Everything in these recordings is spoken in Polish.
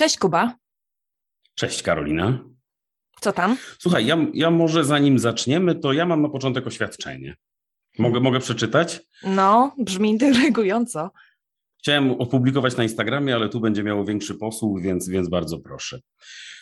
Cześć Kuba. Cześć Karolina. Co tam? Słuchaj, ja, ja może zanim zaczniemy, to ja mam na początek oświadczenie. Mogę, mogę przeczytać? No, brzmi intrygująco. Chciałem opublikować na Instagramie, ale tu będzie miało większy posłuch, więc, więc bardzo proszę.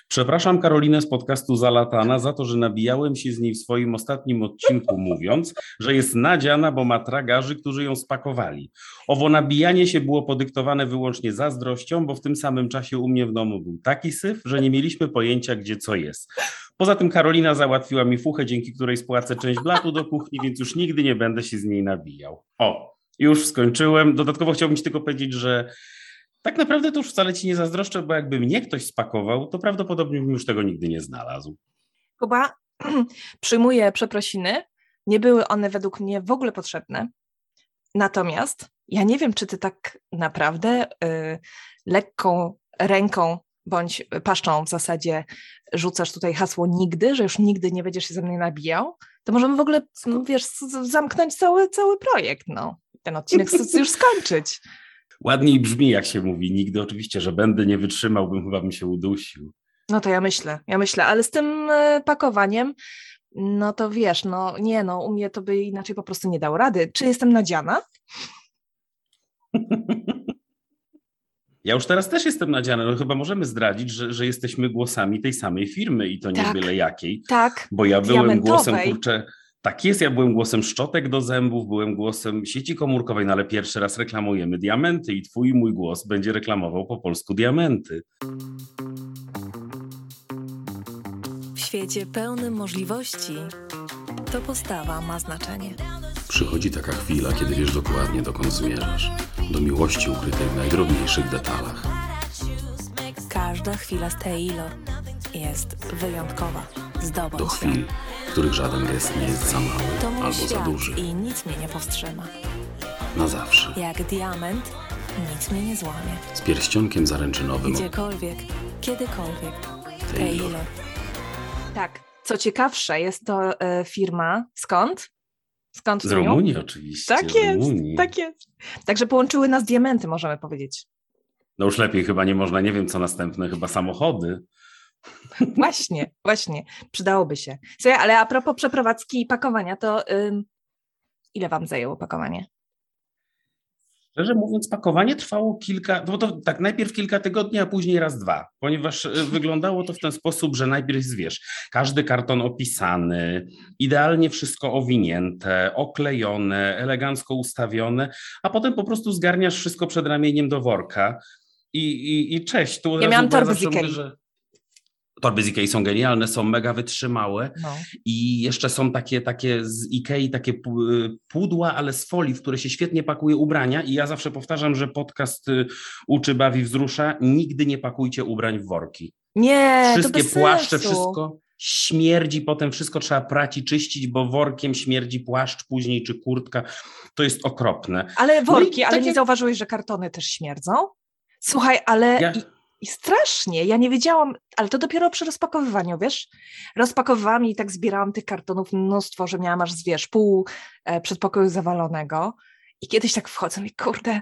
Przepraszam Karolinę z podcastu Zalatana za to, że nabijałem się z niej w swoim ostatnim odcinku, mówiąc, że jest nadziana, bo ma tragarzy, którzy ją spakowali. Owo nabijanie się było podyktowane wyłącznie zazdrością, bo w tym samym czasie u mnie w domu był taki syf, że nie mieliśmy pojęcia, gdzie co jest. Poza tym Karolina załatwiła mi fuchę, dzięki której spłacę część blatu do kuchni, więc już nigdy nie będę się z niej nabijał. O, już skończyłem. Dodatkowo chciałbym ci tylko powiedzieć, że tak naprawdę to już wcale ci nie zazdroszczę, bo jakby mnie ktoś spakował, to prawdopodobnie bym już tego nigdy nie znalazł. Kuba, przyjmuję przeprosiny. Nie były one według mnie w ogóle potrzebne. Natomiast ja nie wiem, czy ty tak naprawdę y, lekką ręką bądź paszczą w zasadzie rzucasz tutaj hasło nigdy, że już nigdy nie będziesz się ze mnie nabijał, to możemy w ogóle, no, wiesz, zamknąć cały, cały projekt, no. Ten odcinek już skończyć. Ładniej brzmi, jak się mówi. Nigdy oczywiście, że będę nie wytrzymał, bym chyba bym się udusił. No to ja myślę, ja myślę, ale z tym e, pakowaniem, no to wiesz, no nie, no u mnie to by inaczej po prostu nie dał rady. Czy jestem nadziana? Ja już teraz też jestem nadziana, no chyba możemy zdradzić, że, że jesteśmy głosami tej samej firmy i to nie tak, byle jakiej. Tak. Bo ja byłem głosem, kurczę, tak jest, ja byłem głosem szczotek do zębów, byłem głosem sieci komórkowej, no ale pierwszy raz reklamujemy diamenty i twój mój głos będzie reklamował po polsku diamenty. W świecie pełnym możliwości to postawa ma znaczenie. Przychodzi taka chwila, kiedy wiesz dokładnie dokąd zmierzasz. Do miłości ukrytej w najdrobniejszych detalach. Każda chwila z Taylor jest wyjątkowa. Zdobądź Do chwil, w których żaden gest nie jest za mały to mój albo świat za duży. i nic mnie nie powstrzyma. Na zawsze. Jak diament, nic mnie nie złamie. Z pierścionkiem zaręczynowym. Gdziekolwiek, kiedykolwiek. Taylor. Taylor. Tak. Co ciekawsze, jest to e, firma skąd? Skąd Z? Rumunii oczywiście. Tak jest, Rumunii. tak jest. Także połączyły nas diamenty, możemy powiedzieć. No już lepiej chyba nie można, nie wiem co następne, chyba samochody. Właśnie, właśnie, przydałoby się. Słuchaj, ale a propos przeprowadzki i pakowania, to ym, ile wam zajęło pakowanie? Szczerze mówiąc, pakowanie trwało kilka, no to tak najpierw kilka tygodni, a później raz dwa, ponieważ y, wyglądało to w ten sposób, że najpierw wiesz, każdy karton opisany, idealnie wszystko owinięte, oklejone, elegancko ustawione, a potem po prostu zgarniasz wszystko przed ramieniem do worka i, i, i cześć. Tu Ja miałam torby z Ikei. że Torby z Ikei są genialne, są mega wytrzymałe. No. I jeszcze są takie, takie z Ikei, takie y, pudła, ale z folii, w które się świetnie pakuje ubrania. I ja zawsze powtarzam, że podcast y, uczy, bawi, wzrusza. Nigdy nie pakujcie ubrań w worki. Nie, Wszystkie płaszcze, sensu. wszystko śmierdzi, potem wszystko trzeba prać i czyścić, bo workiem śmierdzi płaszcz później, czy kurtka. To jest okropne. Ale worki, No ale takie- nie zauważyłeś, że kartony też śmierdzą? Słuchaj, ale Ja- i, strasznie, ja nie wiedziałam, ale to dopiero przy rozpakowywaniu, wiesz? Rozpakowywałam i tak zbierałam tych kartonów mnóstwo, że miałam aż, wiesz, pół e, przedpokoju zawalonego i kiedyś tak wchodzę i kurde,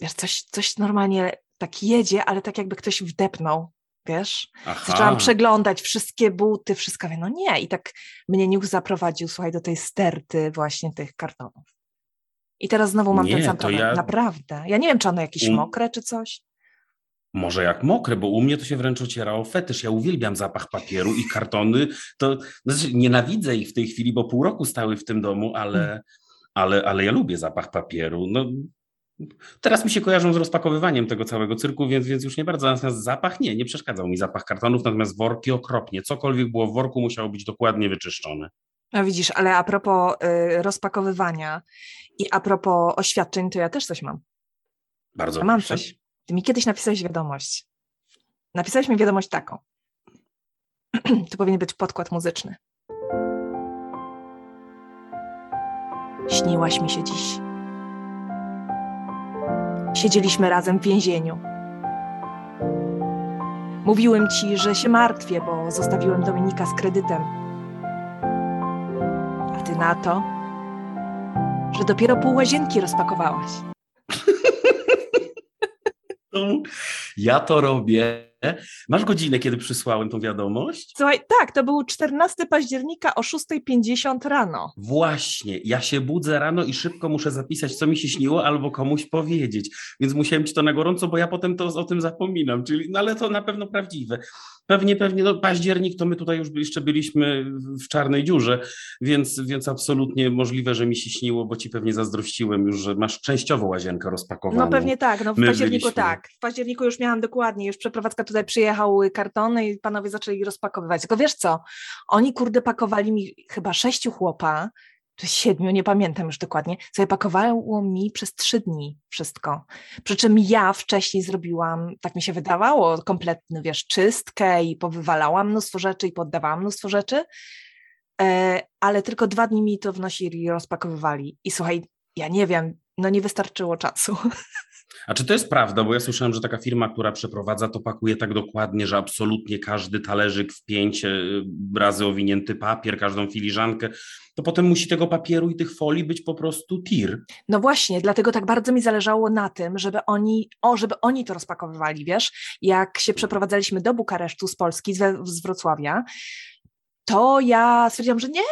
wiesz, coś, coś normalnie tak jedzie, ale tak jakby ktoś wdepnął, wiesz? Aha. Zaczęłam przeglądać wszystkie buty, wszystko, no nie. I tak mnie niuch zaprowadził, słuchaj, do tej sterty właśnie tych kartonów. I teraz znowu mam ten Nie, sam to problem. ja- Naprawdę. Ja nie wiem, czy one jakieś Um- mokre, czy coś. Może jak mokre, bo u mnie to się wręcz ocierało fetysz. Ja uwielbiam zapach papieru i kartony. To znaczy, nienawidzę ich w tej chwili, bo pół roku stały w tym domu, ale, Hmm. ale, ale ja lubię zapach papieru. No, teraz mi się kojarzą z rozpakowywaniem tego całego cyrku, więc, więc już nie bardzo. Natomiast zapach nie, nie przeszkadzał mi zapach kartonów, natomiast worki okropnie. Cokolwiek było w worku musiało być dokładnie wyczyszczone. No widzisz, ale a propos y, rozpakowywania i a propos oświadczeń, to ja też coś mam. Bardzo Ja mam proszę. coś. Ty mi kiedyś napisałeś wiadomość. Napisałeś mi wiadomość taką. to powinien być podkład muzyczny. Śniłaś mi się dziś. Siedzieliśmy razem w więzieniu. Mówiłem ci, że się martwię, bo zostawiłem Dominika z kredytem. A ty na to, że dopiero pół łazienki rozpakowałaś. Ja to robię. Masz godzinę, kiedy przysłałem tą wiadomość? Słuchaj, tak, to był 14 października o 6.50 rano. Właśnie, ja się budzę rano i szybko muszę zapisać, co mi się śniło, albo komuś powiedzieć. Więc musiałem ci to na gorąco, bo ja potem to o tym zapominam. Czyli, no ale to na pewno prawdziwe. Pewnie, pewnie, no październik to my tutaj już jeszcze byliśmy w czarnej dziurze, więc, więc absolutnie możliwe, że mi się śniło, bo ci pewnie zazdrościłem już, że masz częściowo łazienkę rozpakowaną. No pewnie tak, no w My październiku byliśmy. tak. W październiku już miałam dokładnie, już przeprowadzka tutaj przyjechały kartony i panowie zaczęli rozpakowywać. Tylko wiesz co, oni kurde pakowali mi chyba sześciu chłopa, czy siedmiu, nie pamiętam już dokładnie, sobie pakowało mi przez trzy dni wszystko. Przy czym ja wcześniej zrobiłam, tak mi się wydawało, kompletny, wiesz, czystkę i powywalałam mnóstwo rzeczy i poddawałam mnóstwo rzeczy, e, ale tylko dwa dni mi to wnosili i rozpakowywali. I słuchaj, ja nie wiem, no nie wystarczyło czasu. A czy to jest prawda? Bo ja słyszałem, że taka firma, która przeprowadza, to pakuje tak dokładnie, że absolutnie każdy talerzyk w pięć y, razy owinięty papier, każdą filiżankę, to potem musi tego papieru i tych folii być po prostu tir. No właśnie, dlatego tak bardzo mi zależało na tym, żeby oni, o, żeby oni to rozpakowywali, wiesz, jak się przeprowadzaliśmy do Bukaresztu z Polski, z Wrocławia, to ja stwierdziłam, że nie,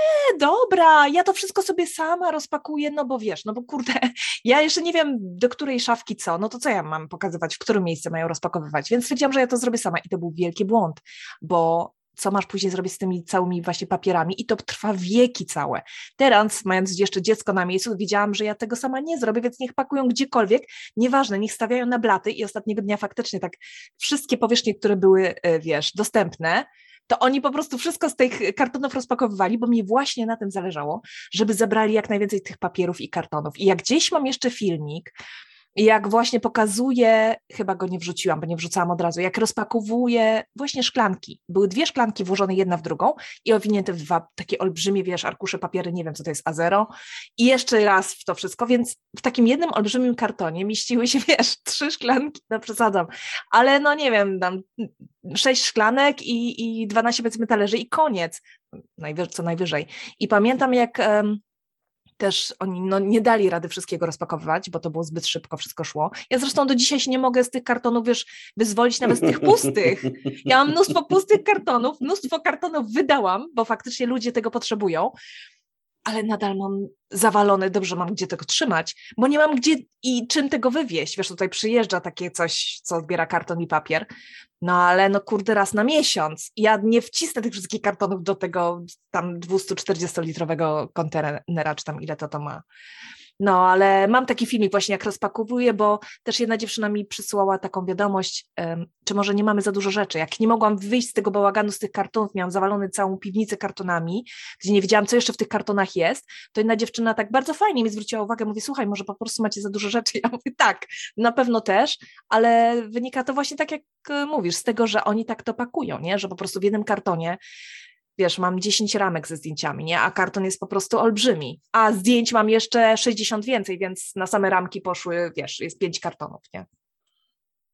dobra, ja to wszystko sobie sama rozpakuję, no bo wiesz, no bo kurde, ja jeszcze nie wiem, do której szafki co, no to co ja mam pokazywać, w którym miejsce mają rozpakowywać, więc stwierdziłam, że ja to zrobię sama i to był wielki błąd, bo co masz później zrobić z tymi całymi właśnie papierami i to trwa wieki całe. Teraz, mając jeszcze dziecko na miejscu, wiedziałam, że ja tego sama nie zrobię, więc niech pakują gdziekolwiek, nieważne, niech stawiają na blaty i ostatniego dnia faktycznie tak wszystkie powierzchnie, które były, e, wiesz, dostępne, to oni po prostu wszystko z tych kartonów rozpakowywali, bo mi właśnie na tym zależało, żeby zabrali jak najwięcej tych papierów i kartonów. I jak gdzieś mam jeszcze filmik, jak właśnie pokazuje, chyba go nie wrzuciłam, bo nie wrzucałam od razu, jak rozpakowuje właśnie szklanki. Były dwie szklanki włożone jedna w drugą i owinięte w dwa takie olbrzymie, wiesz, arkusze papiery, nie wiem co to jest, A0 i jeszcze raz w to wszystko, więc w takim jednym olbrzymim kartonie mieściły się, wiesz, trzy szklanki, no przesadzam, ale no nie wiem, tam sześć szklanek i, i 12 powiedzmy talerzy i koniec, najwyżej, co najwyżej. I pamiętam jak... Um, też oni no, nie dali rady wszystkiego rozpakowywać, bo to było zbyt szybko, wszystko szło. Ja zresztą do dzisiaj się nie mogę z tych kartonów, wiesz, wyzwolić nawet z tych pustych. Ja mam mnóstwo pustych kartonów, mnóstwo kartonów wydałam, bo faktycznie ludzie tego potrzebują, ale nadal mam zawalone, dobrze mam gdzie tego trzymać, bo nie mam gdzie i czym tego wywieźć. Wiesz, tutaj przyjeżdża takie coś, co odbiera karton i papier, no ale no kurde raz na miesiąc. Ja nie wcisnę tych wszystkich kartonów do tego tam 240-litrowego kontenera, czy tam ile to to ma. No, ale mam taki filmik właśnie, jak rozpakowuję, bo też jedna dziewczyna mi przysłała taką wiadomość, czy może nie mamy za dużo rzeczy. Jak nie mogłam wyjść z tego bałaganu, z tych kartonów, miałam zawalony całą piwnicę kartonami, gdzie nie wiedziałam, co jeszcze w tych kartonach jest, to jedna dziewczyna tak bardzo fajnie mi zwróciła uwagę, mówi, słuchaj, może po prostu macie za dużo rzeczy. Ja mówię, tak, na pewno też, ale wynika to właśnie tak, jak e, mówisz, z tego, że oni tak to pakują, nie? że po prostu w jednym kartonie wiesz, mam 10 ramek ze zdjęciami, nie? A karton jest po prostu olbrzymi. A zdjęć mam jeszcze 60 więcej, więc na same ramki poszły, wiesz, jest 5 kartonów, nie?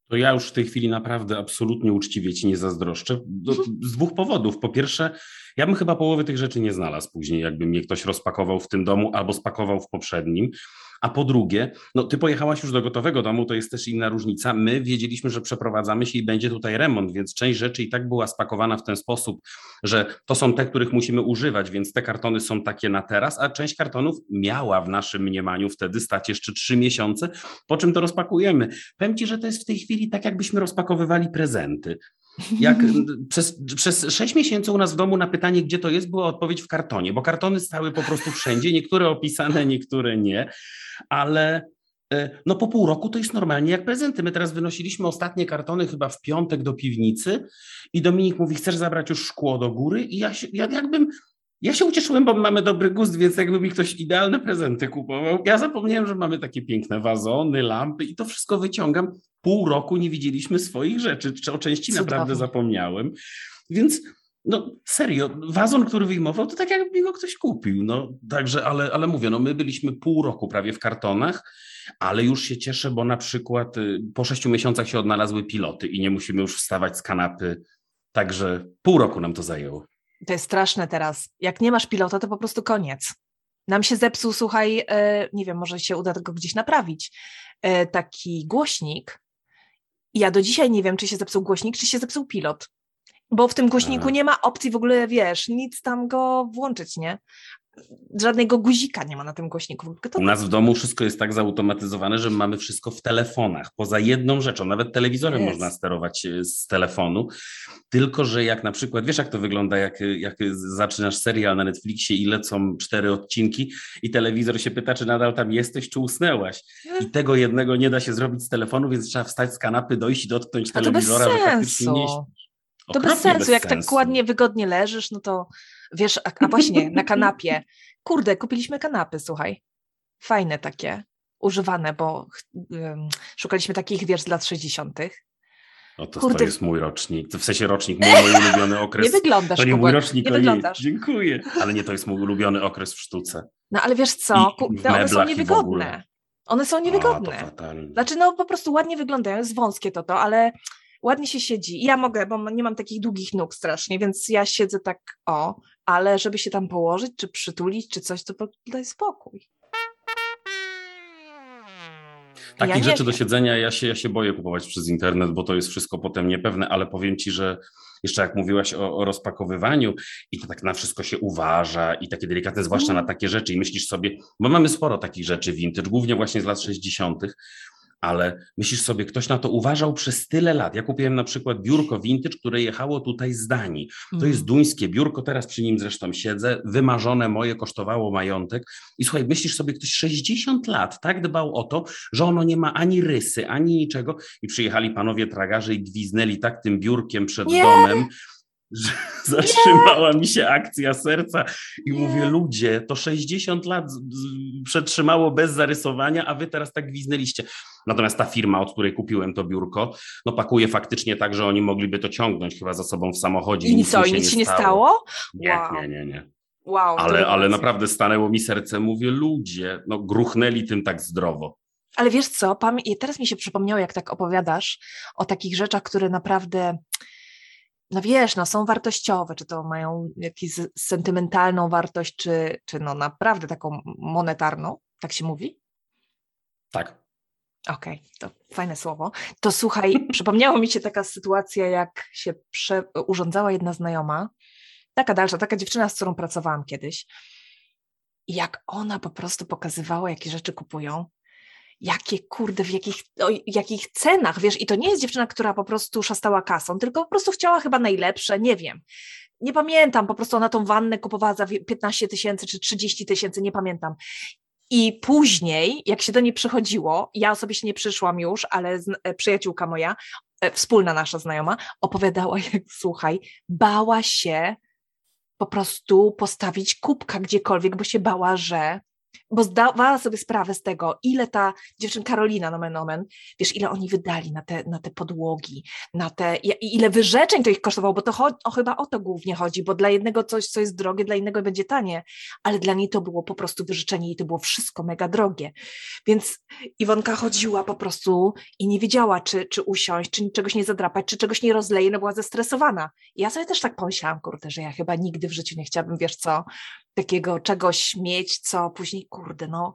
To ja już w tej chwili naprawdę absolutnie uczciwie ci nie zazdroszczę. Do, z dwóch powodów. Po pierwsze, ja bym chyba połowy tych rzeczy nie znalazł później, jakby mnie ktoś rozpakował w tym domu albo spakował w poprzednim. A po drugie, no ty pojechałaś już do gotowego domu, to jest też inna różnica. My wiedzieliśmy, że przeprowadzamy się i będzie tutaj remont, więc część rzeczy i tak była spakowana w ten sposób, że to są te, których musimy używać, więc te kartony są takie na teraz, a część kartonów miała w naszym mniemaniu wtedy stać jeszcze trzy miesiące, po czym to rozpakujemy. Powiem ci, że to jest w tej chwili tak, jakbyśmy rozpakowywali prezenty. Jak przez, przez sześć miesięcy u nas w domu na pytanie, gdzie to jest, była odpowiedź w kartonie, bo kartony stały po prostu wszędzie, niektóre opisane, niektóre nie, ale no po pół roku to jest normalnie jak prezenty. My teraz wynosiliśmy ostatnie kartony chyba w piątek do piwnicy i Dominik mówi, chcesz zabrać już szkło do góry? I ja, się, ja jakbym, ja się ucieszyłem, bo mamy dobry gust, więc jakby mi ktoś idealne prezenty kupował. Ja zapomniałem, że mamy takie piękne wazony, lampy i to wszystko wyciągam. Pół roku nie widzieliśmy swoich rzeczy, czy o części Cudownie. naprawdę zapomniałem. Więc no serio, wazon, który wyjmował, to tak jakby go ktoś kupił. No także, ale, ale mówię, no my byliśmy pół roku prawie w kartonach, ale już się cieszę, bo na przykład y, po sześciu miesiącach się odnalazły piloty i nie musimy już wstawać z kanapy. Także pół roku nam to zajęło. To jest straszne teraz. Jak nie masz pilota, to po prostu koniec. Nam się zepsuł, słuchaj, e, nie wiem, może się uda tego gdzieś naprawić, e, taki głośnik I ja do dzisiaj nie wiem, czy się zepsuł głośnik, czy się zepsuł pilot. Bo w tym głośniku nie ma opcji w ogóle, wiesz, nic tam go włączyć, nie? Żadnego guzika nie ma na tym głośniku. U nas w domu wszystko jest tak zautomatyzowane, że mamy wszystko w telefonach. Poza jedną rzeczą, nawet telewizorem Jest. można sterować e, z telefonu. Tylko, że jak na przykład, wiesz jak to wygląda, jak, jak zaczynasz serial na Netflixie i lecą cztery odcinki i telewizor się pyta, czy nadal tam jesteś, czy usnęłaś. I tego jednego nie da się zrobić z telefonu, więc trzeba wstać z kanapy, dojść i dotknąć A to bez telewizora, sensu. To bez sensu, jak tak sensu. ładnie, wygodnie leżysz, no to wiesz, a, a właśnie na kanapie. Kurde, kupiliśmy kanapy, słuchaj. Fajne takie, używane, bo um, szukaliśmy takich, wiesz, z lat 60. No to, Kurde. to jest mój rocznik, to w sensie rocznik, mój, mój ulubiony okres. Nie wyglądasz, To nie mój rocznik, nie to wyglądasz. Dziękuję. Ale nie, to jest mój ulubiony okres w sztuce. No ale wiesz co, I kurde, one są niewygodne. One są A, to niewygodne. fatalnie. Znaczy, no po prostu ładnie wyglądają, jest wąskie to to, ale ładnie się siedzi. I ja mogę, bo nie mam takich długich nóg strasznie, więc ja siedzę tak o, ale żeby się tam położyć, czy przytulić, czy coś, to daj spokój. Takich ja rzeczy do siedzenia ja się, ja się boję kupować przez internet, bo to jest wszystko potem niepewne, ale powiem ci, że jeszcze jak mówiłaś o, o rozpakowywaniu i to tak na wszystko się uważa i takie delikatne, zwłaszcza na takie rzeczy i myślisz sobie, bo mamy sporo takich rzeczy vintage, głównie właśnie z lat 60., ale myślisz sobie, ktoś na to uważał przez tyle lat. Ja kupiłem na przykład biurko vintage, które jechało tutaj z Danii. To jest Mm. duńskie biurko, teraz przy nim zresztą siedzę, wymarzone moje, kosztowało majątek. I słuchaj, myślisz sobie, ktoś 60 lat tak dbał o to, że ono nie ma ani rysy, ani niczego. I przyjechali panowie tragarze i gwiznęli tak tym biurkiem przed Nie! domem, że zatrzymała mi się akcja serca i Nie. mówię, ludzie, to 60 lat przetrzymało bez zarysowania, a wy teraz tak gwiznęliście. Natomiast ta firma, od której kupiłem to biurko, no pakuje faktycznie tak, że oni mogliby to ciągnąć chyba za sobą w samochodzie. I nic co, i nic się nie stało? Nie, Wow. nie, nie, nie. Wow. Ale, ale naprawdę stanęło mi serce, mówię, ludzie, no gruchnęli tym tak zdrowo. Ale wiesz co, pamię- teraz mi się przypomniało, jak tak opowiadasz o takich rzeczach, które naprawdę, no wiesz, no są wartościowe, czy to mają jakąś sentymentalną wartość, czy, czy no naprawdę taką monetarną, tak się mówi? Tak. Okej, to fajne słowo. To słuchaj, przypomniało mi się taka sytuacja, jak się prze, urządzała jedna znajoma, taka dalsza, taka dziewczyna, z którą pracowałam kiedyś, i jak ona po prostu pokazywała, jakie rzeczy kupują, jakie kurde, w jakich, o jakich cenach, wiesz, i to nie jest dziewczyna, która po prostu szastała kasą, tylko po prostu chciała chyba najlepsze, nie wiem. Nie pamiętam, po prostu ona tą wannę kupowała za wie- 15 tysięcy czy 30 tysięcy, nie pamiętam. I później, jak się do niej przychodziło, ja osobiście nie przyszłam już, ale e, przyjaciółka moja, e, wspólna nasza znajoma, opowiadała, jak słuchaj, bała się po prostu postawić kubka gdziekolwiek, bo się bała, że. Bo zdawała sobie sprawę z tego, ile ta dziewczynka Karolina, nomen omen, wiesz, ile oni wydali na te, na te podłogi, na te, ile wyrzeczeń to ich kosztowało, bo to cho- o, chyba o to głównie chodzi, bo dla jednego coś, co jest drogie, dla innego będzie tanie, ale dla niej to było po prostu wyrzeczenie i to było wszystko mega drogie. Więc Iwonka chodziła po prostu i nie wiedziała, czy, czy usiąść, czy czegoś nie zadrapać, czy czegoś nie rozleje, no była zestresowana. I ja sobie też tak pomyślałam, kurde, że ja chyba nigdy w życiu nie chciałabym, wiesz co, takiego czegoś mieć, co później, kurde, no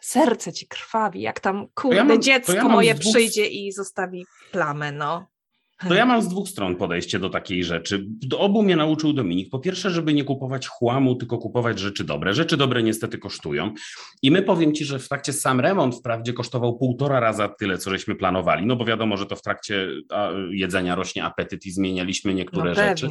serce ci krwawi, jak tam, kurde, mam- to dziecko ja mam moje dwóch- przyjdzie i zostawi plamę, no. To ja mam z dwóch stron podejście do takiej rzeczy. Do obu mnie nauczył Dominik. Po pierwsze, żeby nie kupować chłamu, tylko kupować rzeczy dobre. Rzeczy dobre niestety kosztują. I my powiem Ci, że w trakcie sam remont wprawdzie kosztował półtora raza tyle, co żeśmy planowali, no bo wiadomo, że to w trakcie jedzenia rośnie apetyt i zmienialiśmy niektóre no rzeczy.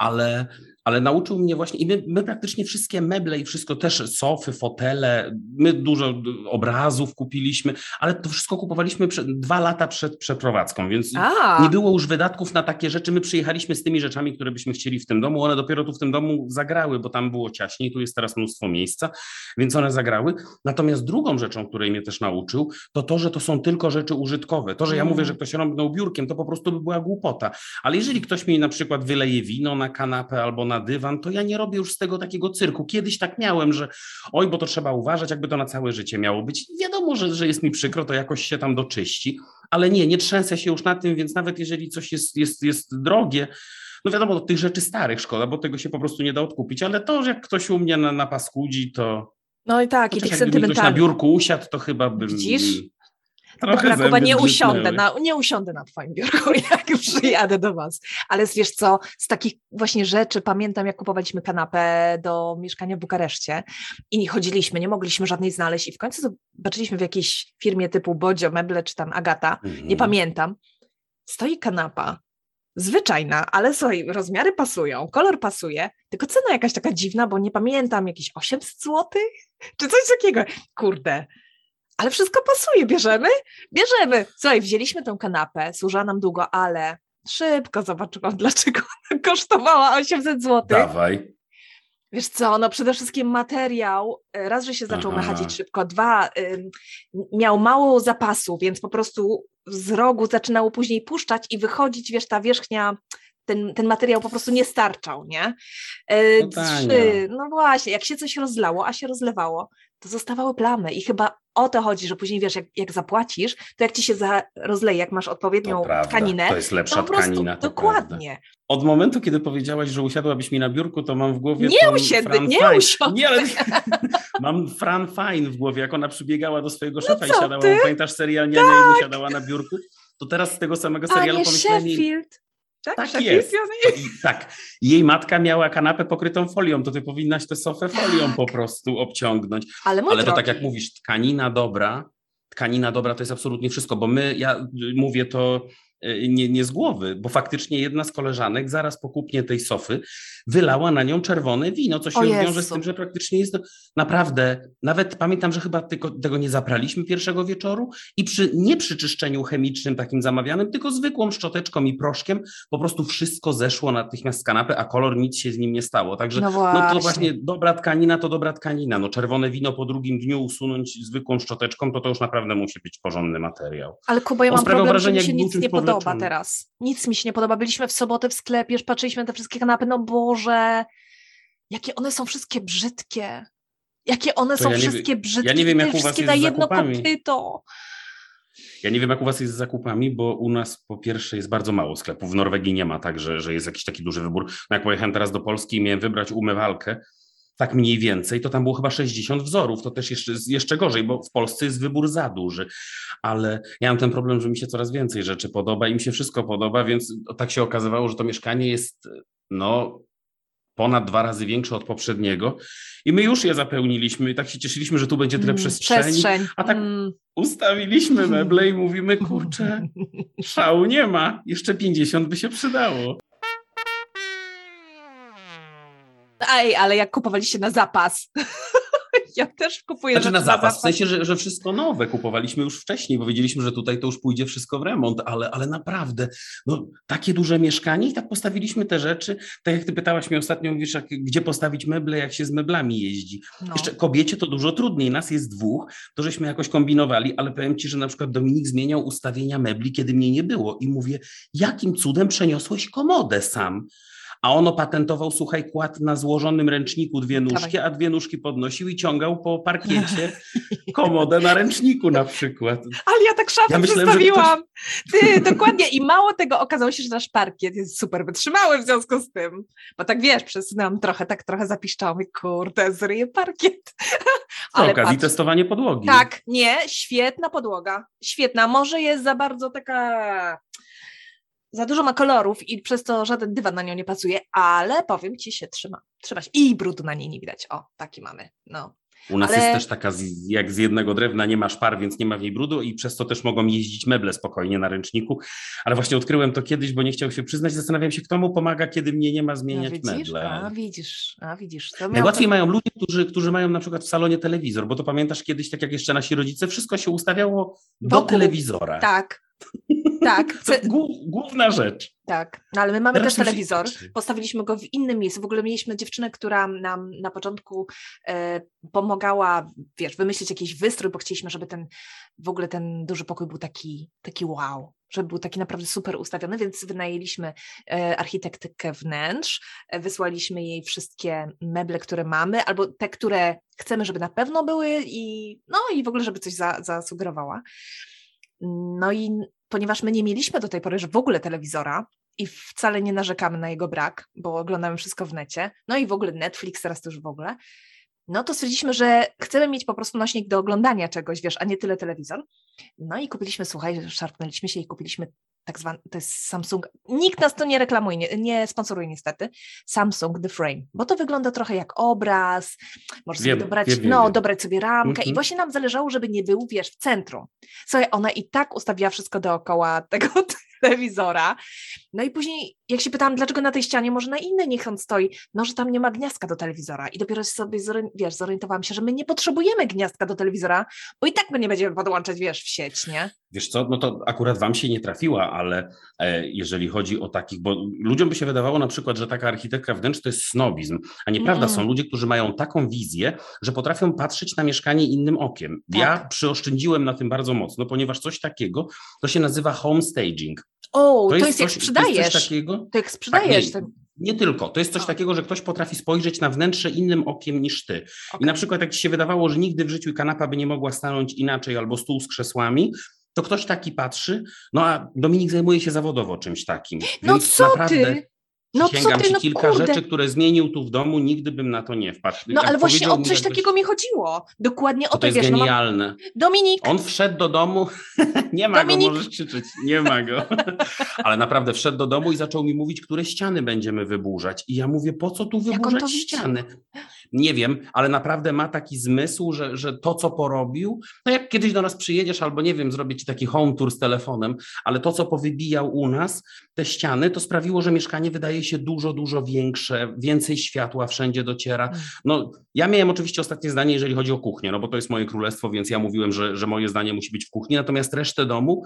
Ale, ale nauczył mnie właśnie, i my, my praktycznie wszystkie meble i wszystko, też sofy, fotele, my dużo obrazów kupiliśmy, ale to wszystko kupowaliśmy przed, dwa lata przed przeprowadzką, więc A, nie było już wydatków na takie rzeczy. My przyjechaliśmy z tymi rzeczami, które byśmy chcieli w tym domu. One dopiero tu w tym domu zagrały, bo tam było ciaśniej, tu jest teraz mnóstwo miejsca, więc one zagrały. Natomiast drugą rzeczą, której mnie też nauczył, to to, że to są tylko rzeczy użytkowe. To, że ja Mm. mówię, że ktoś rąbnął biurkiem, to po prostu by była głupota. Ale jeżeli ktoś mi na przykład wyleje wino na kanapę albo na dywan, to ja nie robię już z tego takiego cyrku. Kiedyś tak miałem, że oj, bo to trzeba uważać, jakby to na całe życie miało być. Wiadomo, że, że jest mi przykro, to jakoś się tam doczyści, ale nie, nie trzęsę się już na tym, więc nawet jeżeli coś jest, jest, jest drogie, no wiadomo, tych rzeczy starych szkoda, bo tego się po prostu nie da odkupić, ale to, że jak ktoś u mnie na, na paskudzi, to, no i tak, to i tych ktoś na sentymentalnych. biurku usiadł, to chyba bym... Widzisz? Trochę Dobra, Kuba, nie usiądę, na, nie usiądę na twoim biurku, jak przyjadę do was. Ale wiesz co, z takich właśnie rzeczy pamiętam, jak kupowaliśmy kanapę do mieszkania w Bukareszcie i nie chodziliśmy, nie mogliśmy żadnej znaleźć i w końcu zobaczyliśmy w jakiejś firmie typu Bodzio, Meble czy tam Agata, Mhm. nie pamiętam, stoi kanapa, zwyczajna, ale słuchaj, rozmiary pasują, kolor pasuje, tylko cena jakaś taka dziwna, bo nie pamiętam, jakieś 800 zł, czy coś takiego. Kurde, ale wszystko pasuje, bierzemy? Bierzemy. Słuchaj, wzięliśmy tę kanapę, służyła nam długo, ale szybko zobaczyłam, dlaczego ona kosztowała 800 zł. Dawaj. Wiesz co, no przede wszystkim materiał, y, raz, że się zaczął Aha. szybko, dwa, ym, miał mało zapasu, więc po prostu z rogu zaczynało później puszczać i wychodzić, wiesz, ta wierzchnia, ten, ten materiał po prostu nie starczał, nie? Y, No. Trzy, no właśnie, jak się coś rozlało, a się rozlewało, to zostawały plamy i chyba o to chodzi, że później, wiesz, jak, jak zapłacisz, to jak ci się za, rozleje, jak masz To odpowiednią prawda. tkaninę, To jest lepsza to po prostu, tkanina. to prawda. dokładnie. Od momentu, kiedy powiedziałaś, że usiadłabyś mi na biurku, to mam w głowie. Nie Fran nie usiądę. Nie, ale mam Fran Fine w głowie, jak ona przybiegała do swojego szefa i No co siadała. ty? Tak. Pamiętasz serial Niania i usiadała na biurku? To teraz z tego samego serialu Panie pomyślałem. Sheffield. Tak, Tak jest. United. I tak, jej matka miała kanapę pokrytą folią, to ty powinnaś tę sofę folią po prostu obciągnąć. Ale, Ale to drogi, tak jak mówisz, tkanina dobra, tkanina dobra to jest absolutnie wszystko, bo my, ja mówię to nie, nie z głowy, bo faktycznie jedna z koleżanek zaraz po kupnie tej sofy wylała na nią czerwone wino, co się wiąże z tym, że praktycznie jest to naprawdę, nawet pamiętam, że chyba tylko tego nie zapraliśmy pierwszego wieczoru i przy, nie przy czyszczeniu chemicznym takim zamawianym, tylko zwykłą szczoteczką i proszkiem, po prostu wszystko zeszło natychmiast z kanapy, a kolor nic się z nim nie stało. Także No no właśnie. to właśnie dobra tkanina to dobra tkanina. No czerwone wino po drugim dniu usunąć zwykłą szczoteczką, to to już naprawdę musi być porządny materiał. Ale Kuba, ja On mam problem, że mi się nic nie podoba powleczony. teraz. Nic mi się nie podoba. Byliśmy w sobotę w sklepie, patrzyliśmy na te wszystkie kanapy, no Boże, jakie one są wszystkie brzydkie. Jakie one To są ja nie wszystkie brzydkie. ja nie wiem, jak u was jest na z jedno zakupami. kopyto. Ja nie wiem, jak u was jest z zakupami, bo u nas po pierwsze jest bardzo mało sklepów. W Norwegii nie ma tak, że, że jest jakiś taki duży wybór. No jak pojechałem teraz do Polski i miałem wybrać umywalkę, tak mniej więcej, to tam było chyba 60 wzorów. To też jeszcze, jeszcze gorzej, bo w Polsce jest wybór za duży. Ale ja mam ten problem, że mi się coraz więcej rzeczy podoba i mi się wszystko podoba, więc tak się okazywało, że to mieszkanie jest no ponad dwa razy większe od poprzedniego i my już je zapełniliśmy i tak się cieszyliśmy, że tu będzie tyle Mm, przestrzeni. Przestrzeń. A tak Mm. Ustawiliśmy meble i mówimy, kurczę, szału nie ma, jeszcze 50 by się przydało. Ej, ale jak kupowaliście na zapas. ja też kupuję Znaczy rzeczy na zapas, w sensie, że, że wszystko nowe kupowaliśmy już wcześniej, bo wiedzieliśmy, że tutaj to już pójdzie wszystko w remont, ale, ale naprawdę, no takie duże mieszkanie i tak postawiliśmy te rzeczy, tak jak ty pytałaś mnie ostatnio, mówisz, jak, gdzie postawić meble, jak się z meblami jeździ. No. Jeszcze kobiecie to dużo trudniej, nas jest dwóch, to żeśmy jakoś kombinowali, ale powiem ci, że na przykład Dominik zmieniał ustawienia mebli, kiedy mnie nie było i mówię, jakim cudem przeniosłeś komodę sam? A on opatentował, słuchaj, kład na złożonym ręczniku dwie nóżki, a dwie nóżki podnosił i ciągał po parkiecie komodę na ręczniku na przykład. Ale ja tak szafę Ja przedstawiłam. Ty, dokładnie. I mało tego, okazało się, że nasz parkiet jest super wytrzymały w związku z tym. Bo tak wiesz, przesunęłam trochę, tak trochę zapiszczałam i kurde, zryję parkiet. Przy okazji testowanie podłogi. Tak, nie, świetna podłoga. Świetna. Może jest za bardzo taka. Za dużo ma kolorów i przez to żaden dywan na nią nie pasuje, ale powiem ci się trzyma. Trzyma się. I brudu na niej nie widać. O, taki mamy. No. U nas Ale- jest też taka, z, jak z jednego drewna nie ma szpar, więc nie ma w niej brudu i przez to też mogą jeździć meble spokojnie na ręczniku. Ale właśnie odkryłem to kiedyś, bo nie chciał się przyznać. Zastanawiam się, kto mu pomaga, kiedy mnie nie ma A zmieniać widzisz? meble. A widzisz, a widzisz. Najłatwiej to- mają ludzie, którzy, którzy mają na przykład w salonie telewizor, bo to pamiętasz kiedyś, tak jak jeszcze nasi rodzice, wszystko się ustawiało do Wokół. telewizora. Tak. Tak, To główna rzecz. tak. No, ale my mamy Teraz też telewizor. Postawiliśmy go w innym miejscu. W ogóle mieliśmy dziewczynę, która nam na początku e, pomagała, wiesz, wymyślić jakiś wystrój, bo chcieliśmy, żeby ten w ogóle ten duży pokój był taki, taki wow, żeby był taki naprawdę super ustawiony, więc wynajęliśmy e, architektkę wnętrz, e, wysłaliśmy jej wszystkie meble, które mamy, albo te, które chcemy, żeby na pewno były i no i w ogóle, żeby coś za, zasugerowała. No i ponieważ my nie mieliśmy do tej pory w ogóle telewizora i wcale nie narzekamy na jego brak, bo oglądamy wszystko w necie, no i w ogóle Netflix teraz to już w ogóle, no to stwierdziliśmy, że chcemy mieć po prostu nośnik do oglądania czegoś, wiesz, a nie tyle telewizor. No i kupiliśmy, słuchaj, szarpnęliśmy się i kupiliśmy tak zwany, to jest Samsung, nikt nas to nie reklamuje, nie, nie sponsoruje niestety, Samsung The Frame, bo to wygląda trochę jak obraz, możesz sobie Wiem, dobrać, wiem, no, wiem. dobrać sobie ramkę i Mhm. właśnie nam zależało, żeby nie był, wiesz, w centrum. Słuchaj, ona i tak ustawiła wszystko dookoła tego telewizora, no i później, jak się pytałam, dlaczego na tej ścianie, może na innej niech on stoi, no, że tam nie ma gniazdka do telewizora i dopiero sobie, wiesz, zorientowałam się, że my nie potrzebujemy gniazdka do telewizora, bo i tak my nie będziemy podłączać, wiesz, w sieć, nie? Wiesz co, no to akurat wam się nie trafiła, ale e, jeżeli chodzi o takich, bo ludziom by się wydawało na przykład, że taka architektka wnętrz to jest snobizm, a nieprawda, Mm. są ludzie, którzy mają taką wizję, że potrafią patrzeć na mieszkanie innym okiem. Ja Tak. przyoszczędziłem na tym bardzo mocno, ponieważ coś takiego to się nazywa home staging. O, to, jest, jak coś, To sprzedajesz. jest coś takiego, To jak sprzedajesz. Tak, to... nie tylko. To jest coś takiego, że ktoś potrafi spojrzeć na wnętrze innym okiem niż ty. I Okej. na przykład jak ci się wydawało, że nigdy w życiu kanapa by nie mogła stanąć inaczej albo stół z krzesłami, to ktoś taki patrzy, no a Dominik zajmuje się zawodowo czymś takim. No co naprawdę ty? No ty, ci no kilka kurde. rzeczy, które zmienił tu w domu, nigdy bym na to nie wpadł. No ale właśnie o coś takiego mi chodziło. Dokładnie o To, to, to jest wiesz, no mam... genialne. Dominik, On wszedł do domu, nie ma Dominik. go, możesz krzyczeć, nie ma go. Ale naprawdę wszedł do domu i zaczął mi mówić, które ściany będziemy wyburzać. I ja mówię, po co tu wyburzać widzi? Nie wiem, ale naprawdę ma taki zmysł, że, że to, co porobił, no jak kiedyś do nas przyjedziesz, albo nie wiem, zrobię ci taki home tour z telefonem, ale to, co powybijał u nas, te ściany, to sprawiło, że mieszkanie wydaje się dużo, dużo większe, więcej światła wszędzie dociera. Mm. No, ja miałem oczywiście ostatnie zdanie, jeżeli chodzi o kuchnię, no bo to jest moje królestwo, więc ja mówiłem, że, że moje zdanie musi być w kuchni, natomiast resztę domu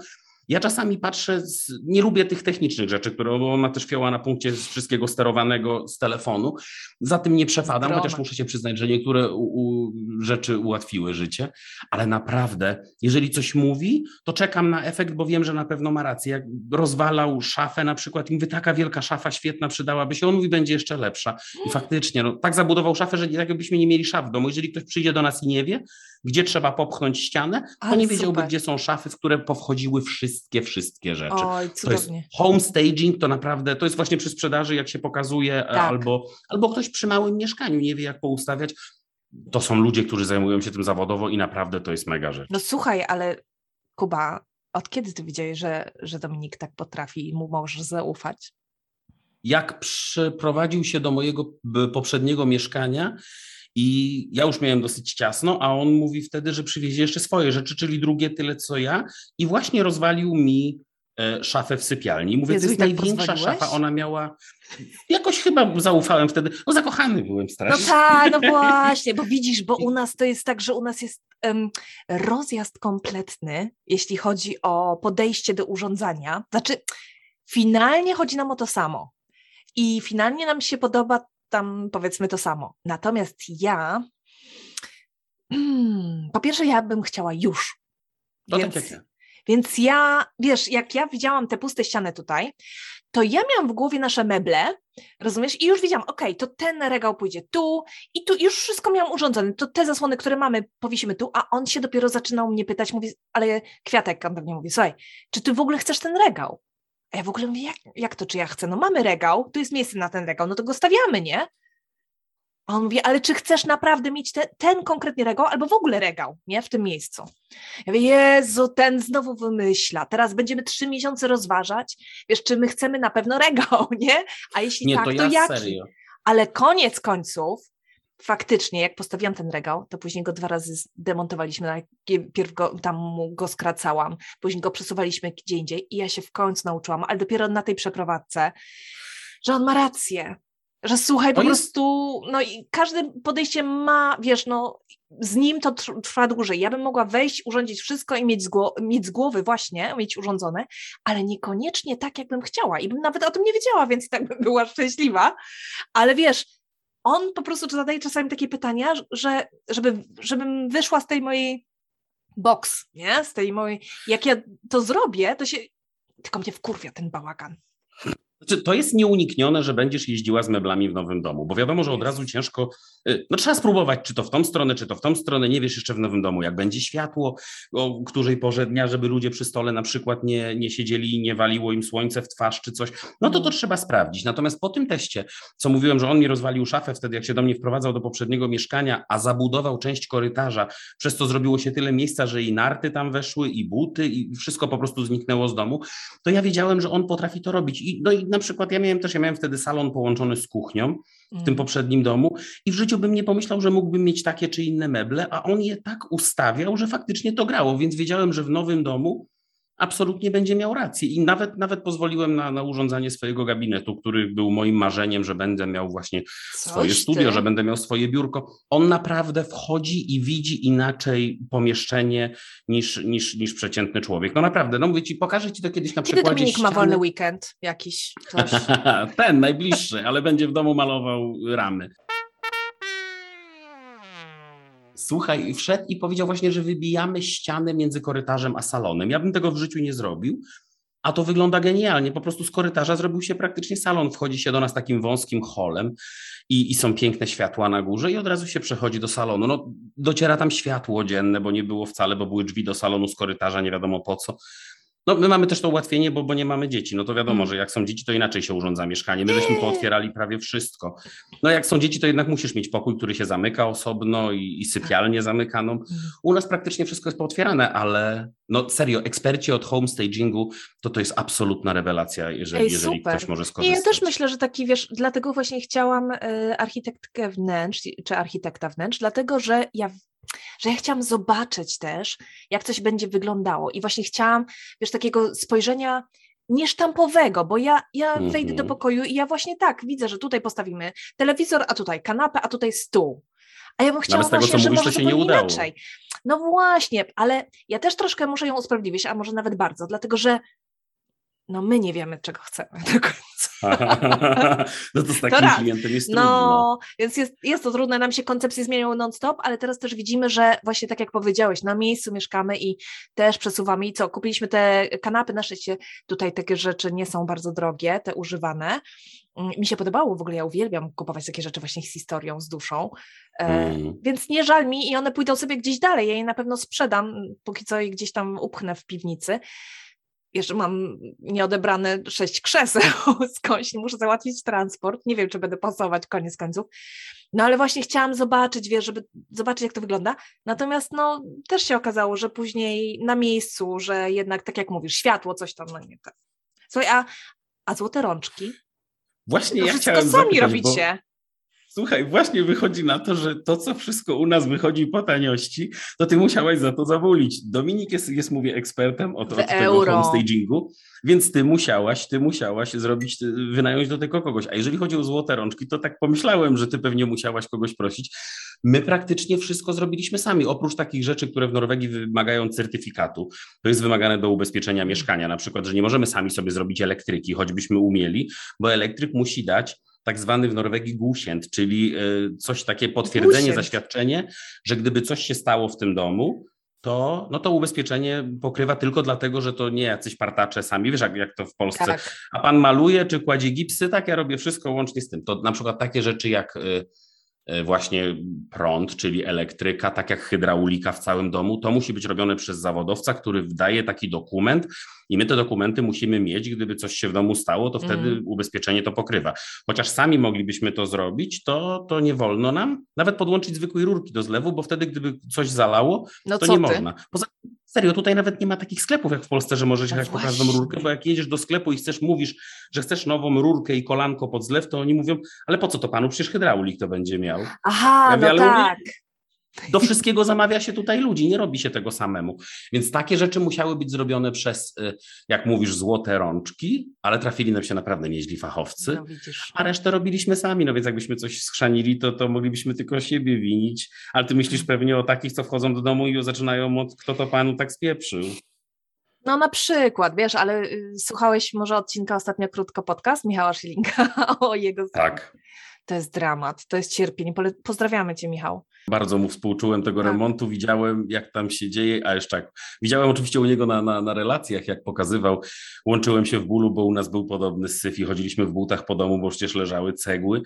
ja czasami patrzę, z, nie lubię tych technicznych rzeczy, które ona też fiała na punkcie wszystkiego sterowanego z telefonu. Za tym nie przepadam, chociaż muszę się przyznać, że niektóre u, u, rzeczy ułatwiły życie, ale naprawdę, jeżeli coś mówi, to czekam na efekt, bo wiem, że na pewno ma rację. Jak rozwalał szafę na przykład i mówi, taka wielka szafa świetna przydałaby się, on mówi, będzie jeszcze lepsza. I faktycznie, no, tak zabudował szafę, że tak jakbyśmy nie mieli szaf w domu. Jeżeli ktoś przyjdzie do nas i nie wie, gdzie trzeba popchnąć ścianę, Ale nie wiedziałby, super. gdzie są szafy, w które powchodziły wszystkie, wszystkie rzeczy. oj, To jest cudownie. home staging, to naprawdę, to jest właśnie przy sprzedaży, jak się pokazuje, e, Tak. albo, albo ktoś przy małym mieszkaniu nie wie, jak poustawiać. To są ludzie, którzy zajmują się tym zawodowo i naprawdę to jest mega rzecz. No słuchaj, ale Kuba, od kiedy ty wiedziałeś, że, że Dominik tak potrafi i mu możesz zaufać? Jak przyprowadził się do mojego poprzedniego mieszkania i ja już miałem dosyć ciasno, a on mówi wtedy, że przywiezie jeszcze swoje rzeczy, czyli drugie tyle co ja i właśnie rozwalił mi e, szafę w sypialni. Mówię, Jezu, to jest tak największa szafa, ona miała, jakoś chyba zaufałem wtedy, no zakochany byłem No strasznie. tak, no właśnie, bo widzisz, bo u nas to jest tak, że u nas jest em, rozjazd kompletny, jeśli chodzi o podejście do urządzania. Znaczy, finalnie chodzi nam o to samo. I finalnie nam się podoba tam powiedzmy to samo. Natomiast ja, po pierwsze, ja bym chciała już. To Więc- tak jak ja. więc ja, wiesz, jak ja widziałam te puste ściany tutaj, to ja miałam w głowie nasze meble, rozumiesz? I już wiedziałam, okej, to ten regał pójdzie tu i tu już wszystko miałam urządzone. To te zasłony, które mamy, powiesimy tu, a on się dopiero zaczynał mnie pytać, mówi, ale Kwiatek, on do mnie mówi, słuchaj, czy ty w ogóle chcesz ten regał? A ja w ogóle mówię, jak, jak to, czy ja chcę? No mamy regał, tu jest miejsce na ten regał, no to go stawiamy, nie? A on mówi, ale czy chcesz naprawdę mieć te, ten konkretnie regał, albo w ogóle regał, nie? W tym miejscu. Ja mówię, Jezu, ten znowu wymyśla. Teraz będziemy trzy miesiące rozważać, wiesz, czy my chcemy na pewno regał, nie? A jeśli Nie, tak, to to, ja jaki? serio. Ale koniec końców, faktycznie, jak postawiłam ten regał, to później go dwa razy zdemontowaliśmy. Najpierw go, tam mu go skracałam, później go przesuwaliśmy gdzie indziej i ja się w końcu nauczyłam, ale dopiero na tej przeprowadzce, że on ma rację. Że słuchaj, To po jest- prostu, no i każde podejście ma, wiesz, no z nim to tr- trwa dłużej. Ja bym mogła wejść, urządzić wszystko i mieć z, gło- mieć z głowy właśnie, mieć urządzone, ale niekoniecznie tak, jakbym chciała. I bym nawet o tym nie wiedziała, więc i tak bym była szczęśliwa. Ale wiesz, on po prostu zadaje czasami takie pytania, że żeby, żebym wyszła z tej mojej box, nie? Z tej mojej, jak ja to zrobię, to się, tylko mnie wkurwia ten bałagan. Znaczy, to jest nieuniknione, że będziesz jeździła z meblami w nowym domu, bo wiadomo, że od razu ciężko, y, no trzeba spróbować, czy to w tą stronę, czy to w tą stronę, nie wiesz jeszcze w nowym domu, jak będzie światło, o której porze dnia, żeby ludzie przy stole na przykład nie, nie siedzieli i nie waliło im słońce w twarz czy coś, no to to trzeba sprawdzić. Natomiast po tym teście, co mówiłem, że on mi rozwalił szafę wtedy, jak się do mnie wprowadzał do poprzedniego mieszkania, a zabudował część korytarza, przez to zrobiło się tyle miejsca, że i narty tam weszły, i buty, i wszystko po prostu zniknęło z domu, to ja wiedziałem, że on potrafi to robić. I, no i na przykład ja miałem też, ja miałem wtedy salon połączony z kuchnią w tym Mm. poprzednim domu i w życiu bym nie pomyślał, że mógłbym mieć takie czy inne meble, a on je tak ustawiał, że faktycznie to grało, więc wiedziałem, że w nowym domu absolutnie będzie miał rację i nawet, nawet pozwoliłem na, na urządzanie swojego gabinetu, który był moim marzeniem, że będę miał właśnie swoje Coś studio, ty. że będę miał swoje biurko. On naprawdę wchodzi i widzi inaczej pomieszczenie niż, niż, niż przeciętny człowiek. No naprawdę, no mówię ci, pokażę ci to kiedyś na Kiedy przykładzie Dominik ma wolny weekend jakiś? Ten najbliższy, ale będzie w domu malował ramy. Słuchaj, wszedł i powiedział właśnie, że wybijamy ścianę między korytarzem a salonem. Ja bym tego w życiu nie zrobił, a to wygląda genialnie. Po prostu z korytarza zrobił się praktycznie salon. Wchodzi się do nas takim wąskim holem i, i są piękne światła na górze i od razu się przechodzi do salonu. No, dociera tam światło dzienne, bo nie było wcale, bo były drzwi do salonu z korytarza, nie wiadomo po co. No, my mamy też to ułatwienie, bo, bo nie mamy dzieci. No to wiadomo, Mm. że jak są dzieci, to inaczej się urządza mieszkanie. My żeśmy pootwierali prawie wszystko. No jak są dzieci, to jednak musisz mieć pokój, który się zamyka osobno i, i sypialnię zamykaną. U nas praktycznie wszystko jest pootwierane, ale no serio, eksperci od homestagingu, to to jest absolutna rewelacja, jeżeli, Ej, jeżeli ktoś może skorzystać. ja też myślę, że taki, wiesz, dlatego właśnie chciałam y, architektkę wnętrz, czy architekta wnętrz, dlatego, że ja, że ja chciałam zobaczyć też, jak coś będzie wyglądało i właśnie chciałam, wiesz, takiego spojrzenia niesztampowego, bo ja, ja wejdę do Mhm. pokoju i ja właśnie tak widzę, że tutaj postawimy telewizor, a tutaj kanapę, a tutaj stół. A ja bym chciała tego, właśnie, że może się nie udało. inaczej. No właśnie, ale ja też troszkę muszę ją usprawiedliwić, a może nawet bardzo, dlatego że no my nie wiemy, czego chcemy. no to z takim raz. klientem jest trudno. No, więc jest, jest to trudne, nam się koncepcje zmieniają non-stop, ale teraz też widzimy, że właśnie tak jak powiedziałeś, na miejscu mieszkamy i też przesuwamy i co, kupiliśmy te kanapy, na szczęście tutaj takie rzeczy nie są bardzo drogie, te używane. Mm, Mi się podobało w ogóle, ja uwielbiam kupować takie rzeczy właśnie z historią, z duszą, e, Mm. więc nie żal mi i one pójdą sobie gdzieś dalej, ja je na pewno sprzedam, póki co je gdzieś tam upchnę w piwnicy. Jeszcze mam nieodebrane sześć krzeseł skądś, muszę załatwić transport. Nie wiem, czy będę pasować koniec końców. No ale właśnie chciałam zobaczyć, wiesz, żeby zobaczyć, jak to wygląda. Natomiast no, też się okazało, że później na miejscu, że jednak, tak jak mówisz, światło, coś tam, no nie tak. Słuchaj, a, a złote rączki? Właśnie To ja chciałem sami zapytać, robicie. Słuchaj, właśnie wychodzi na to, że to, co wszystko u nas wychodzi po taniości, to ty musiałaś za to zawolić. Dominik jest, jest mówię, ekspertem od, od tego euro. homestagingu, więc ty musiałaś, ty musiałaś zrobić, wynająć do tego kogoś. A jeżeli chodzi o złote rączki, to tak pomyślałem, że ty pewnie musiałaś kogoś prosić. My praktycznie wszystko zrobiliśmy sami, oprócz takich rzeczy, które w Norwegii wymagają certyfikatu. To jest wymagane do ubezpieczenia mieszkania, na przykład, że nie możemy sami sobie zrobić elektryki, choćbyśmy umieli, bo elektryk musi dać tak zwany w Norwegii gusięt, czyli y, coś takie potwierdzenie, Gusięt. zaświadczenie, że gdyby coś się stało w tym domu, to, no to ubezpieczenie pokrywa tylko dlatego, że to nie jacyś partacze sami, wiesz jak, jak to w Polsce, Tak. a pan maluje czy kładzie gipsy, tak ja robię wszystko łącznie z tym. To na przykład takie rzeczy jak y, właśnie prąd, czyli elektryka, tak jak hydraulika w całym domu, to musi być robione przez zawodowca, który wydaje taki dokument i my te dokumenty musimy mieć, gdyby coś się w domu stało, to wtedy Mm. ubezpieczenie to pokrywa. Chociaż sami moglibyśmy to zrobić, to, to nie wolno nam nawet podłączyć zwykłej rurki do zlewu, bo wtedy gdyby coś zalało, No to nie ty? można. Poza serio, tutaj nawet nie ma takich sklepów jak w Polsce, że możesz No jechać po każdą rurkę, bo jak jedziesz do sklepu i chcesz, mówisz, że chcesz nową rurkę i kolanko pod zlew, to oni mówią, ale po co to panu? Przecież hydraulik to będzie miał. Aha, Ja mówię, no tak. Do wszystkiego zamawia się tutaj ludzi, nie robi się tego samemu. Więc takie rzeczy musiały być zrobione przez, y, jak mówisz, złote rączki, ale trafili nam się naprawdę nieźli fachowcy. No. A resztę robiliśmy sami, no więc jakbyśmy coś schrzanili, to, to moglibyśmy tylko siebie winić. Ale ty myślisz pewnie o takich, co wchodzą do domu i zaczynają od kto to panu tak spieprzył. No na przykład, wiesz, ale y, słuchałeś może odcinka ostatnio krótko podcast Michała Szilinga o jego Tak. To jest dramat, to jest cierpienie. Pozdrawiamy cię, Michał. Bardzo mu współczułem tego Tak. remontu, widziałem jak tam się dzieje, a jeszcze jak, widziałem oczywiście u niego na, na, na relacjach, jak pokazywał, łączyłem się w bólu, bo u nas był podobny syf i chodziliśmy w butach po domu, bo przecież leżały cegły,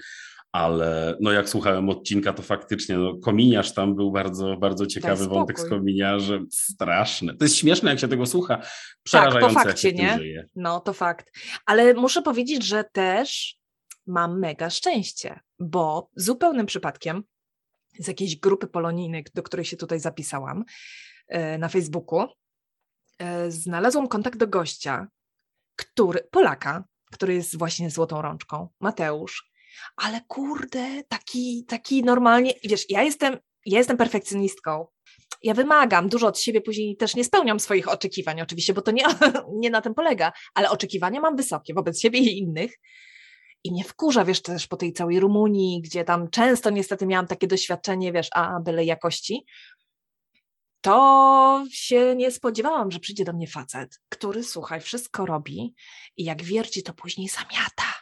ale no jak słuchałem odcinka, to faktycznie no, kominiarz tam był bardzo, bardzo ciekawy wątek z kominiarzem, straszne. To jest śmieszne, jak się tego słucha, Tak, po przerażające, fakcie, nie? żyje. No, to fakt. Ale muszę powiedzieć, że też mam mega szczęście, bo zupełnym przypadkiem z jakiejś grupy polonijnej, do której się tutaj zapisałam e, na Facebooku, e, znalazłam kontakt do gościa, który, Polaka, który jest właśnie złotą rączką, Mateusz. Ale kurde, taki, taki normalnie, wiesz, ja jestem, ja jestem perfekcjonistką. Ja wymagam dużo od siebie, później też nie spełniam swoich oczekiwań, oczywiście, bo to nie, nie na tym polega, ale oczekiwania mam wysokie wobec siebie i innych. I mnie wkurza, wiesz, też po tej całej Rumunii, gdzie tam często niestety miałam takie doświadczenie, wiesz, a byle jakości, to się nie spodziewałam, że przyjdzie do mnie facet, który, słuchaj, wszystko robi i jak wierci, to później zamiata.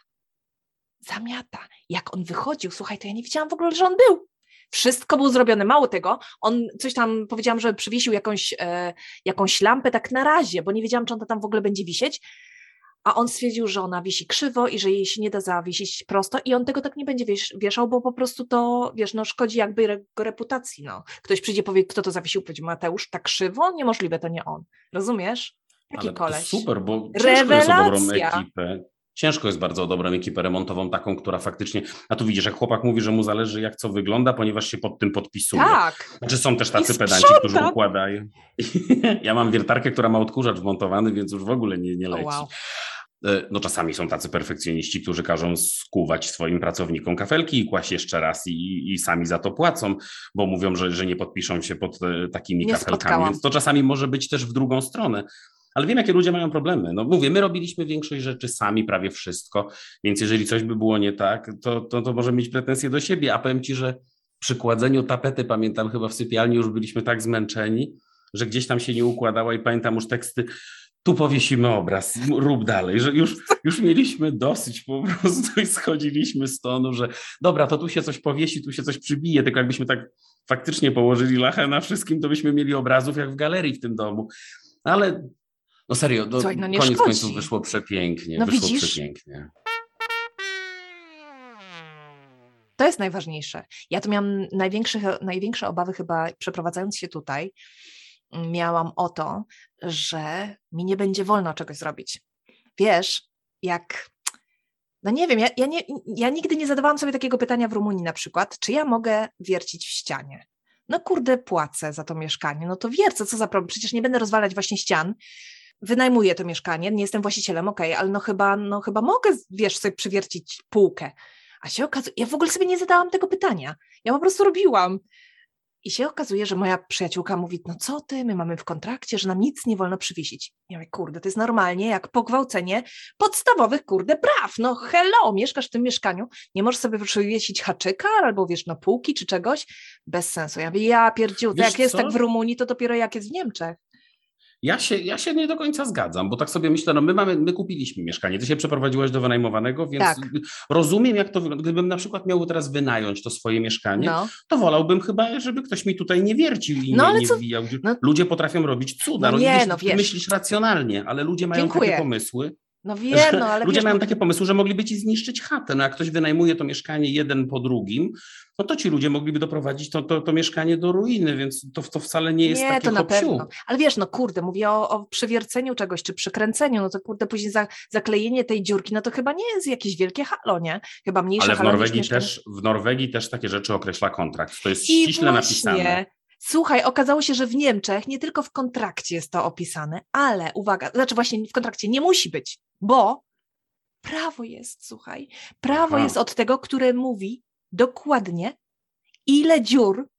Zamiata. Jak on wychodził, słuchaj, to ja nie wiedziałam w ogóle, że on był. Wszystko było zrobione, mało tego. On coś tam, powiedziałam, że przywiesił jakąś, e, jakąś lampę tak na razie, bo nie wiedziałam, czy ona tam w ogóle będzie wisieć. A on stwierdził, że ona wisi krzywo i że jej się nie da zawiesić prosto i on tego tak nie będzie wiesz, wieszał, bo po prostu to, wiesz, no szkodzi jakby jego reputacji, no. Ktoś przyjdzie, powie, kto to zawiesił, powie Mateusz, tak krzywo? Niemożliwe, to nie on. Rozumiesz? Taki Ale koleś. super, bo ciężko jest dobrą Rewelacja. ekipę. Ciężko jest bardzo o dobrą ekipę remontową, taką, która faktycznie. A tu widzisz, jak chłopak mówi, że mu zależy, jak co wygląda, ponieważ się pod tym podpisuje. Tak. Znaczy są też tacy pedanci, którzy układają. ja mam wiertarkę, która ma odkurzacz wmontowany, więc już w ogóle nie, nie leci. wow. E, No czasami są tacy perfekcjoniści, którzy każą skuwać swoim pracownikom kafelki i kłaść jeszcze raz i, i sami za to płacą, bo mówią, że, że nie podpiszą się pod e, takimi Nie kafelkami, spotkałam. więc to czasami może być też w drugą stronę. Ale wiem, jakie ludzie mają problemy. No mówię, my robiliśmy większość rzeczy sami, prawie wszystko, więc jeżeli coś by było nie tak, to, to, to możemy mieć pretensje do siebie, a powiem Ci, że przy kładzeniu tapety, pamiętam chyba w sypialni już byliśmy tak zmęczeni, że gdzieś tam się nie układała i pamiętam już teksty, tu powiesimy obraz, rób dalej, że już, już mieliśmy dosyć po prostu i schodziliśmy z tonu, że dobra, to tu się coś powiesi, tu się coś przybije, tylko jakbyśmy tak faktycznie położyli lachę na wszystkim, to byśmy mieli obrazów jak w galerii w tym domu. Ale no serio, no, Słuchaj, no nie koniec szkodzi. końców wyszło przepięknie, No wyszło widzisz? przepięknie. To jest najważniejsze. Ja tu miałam największe, największe obawy chyba przeprowadzając się tutaj, miałam o to, że mi nie będzie wolno czegoś zrobić. Wiesz, jak, no nie wiem, ja, ja, nie, ja nigdy nie zadawałam sobie takiego pytania w Rumunii na przykład, czy ja mogę wiercić w ścianie. No kurde, płacę za to mieszkanie, no to wiercę, co za problem, przecież nie będę rozwalać właśnie ścian, wynajmuję to mieszkanie, nie jestem właścicielem, okej, ale no chyba, no chyba mogę, wiesz, sobie przywiercić półkę. A się okazuje, ja w ogóle sobie nie zadałam tego pytania. Ja po prostu robiłam. I się okazuje, że moja przyjaciółka mówi, no co ty, my mamy w kontrakcie, że nam nic nie wolno przywiesić. Ja mówię, kurde, to jest normalnie jak pogwałcenie podstawowych, kurde, praw. No hello, mieszkasz w tym mieszkaniu, nie możesz sobie przywiesić haczyka albo wiesz, no półki czy czegoś. Bez sensu. Ja mówię, ja pierdziu, to Wiesz jak jest co? tak w Rumunii, to dopiero jak jest w Niemczech. Ja się, ja się nie do końca zgadzam, bo tak sobie myślę, no my mamy, my kupiliśmy mieszkanie, ty się przeprowadziłaś do wynajmowanego, więc Tak. rozumiem jak to wygląda. Gdybym na przykład miał teraz wynająć to swoje mieszkanie, No. to wolałbym chyba, żeby ktoś mi tutaj nie wiercił i No, nie, nie co- wbijał. no- Ludzie potrafią robić cuda. No nie, wiesz, no wiesz. myślisz racjonalnie, ale ludzie mają Dziękuję. takie pomysły. No wiem, no ale ludzie wiesz, mają no, takie pomysły, że mogliby ci zniszczyć chatę. No jak ktoś wynajmuje to mieszkanie jeden po drugim, no to ci ludzie mogliby doprowadzić to, to, to mieszkanie do ruiny, więc to, to wcale nie jest nie, to na pewno. Ale wiesz, no kurde, mówię o, o przywierceniu czegoś, czy przykręceniu, no to kurde, później za, zaklejenie tej dziurki, no to chyba nie jest jakieś wielkie halo, nie? Chyba mniejsze Ale w Norwegii, też, w Norwegii też takie rzeczy określa kontrakt. To jest I ściśle właśnie, napisane. Słuchaj, okazało się, że w Niemczech nie tylko w kontrakcie jest to opisane, ale uwaga, znaczy właśnie w kontrakcie nie musi być, bo prawo jest, słuchaj, prawo Aha. jest od tego, które mówi dokładnie, ile dziur,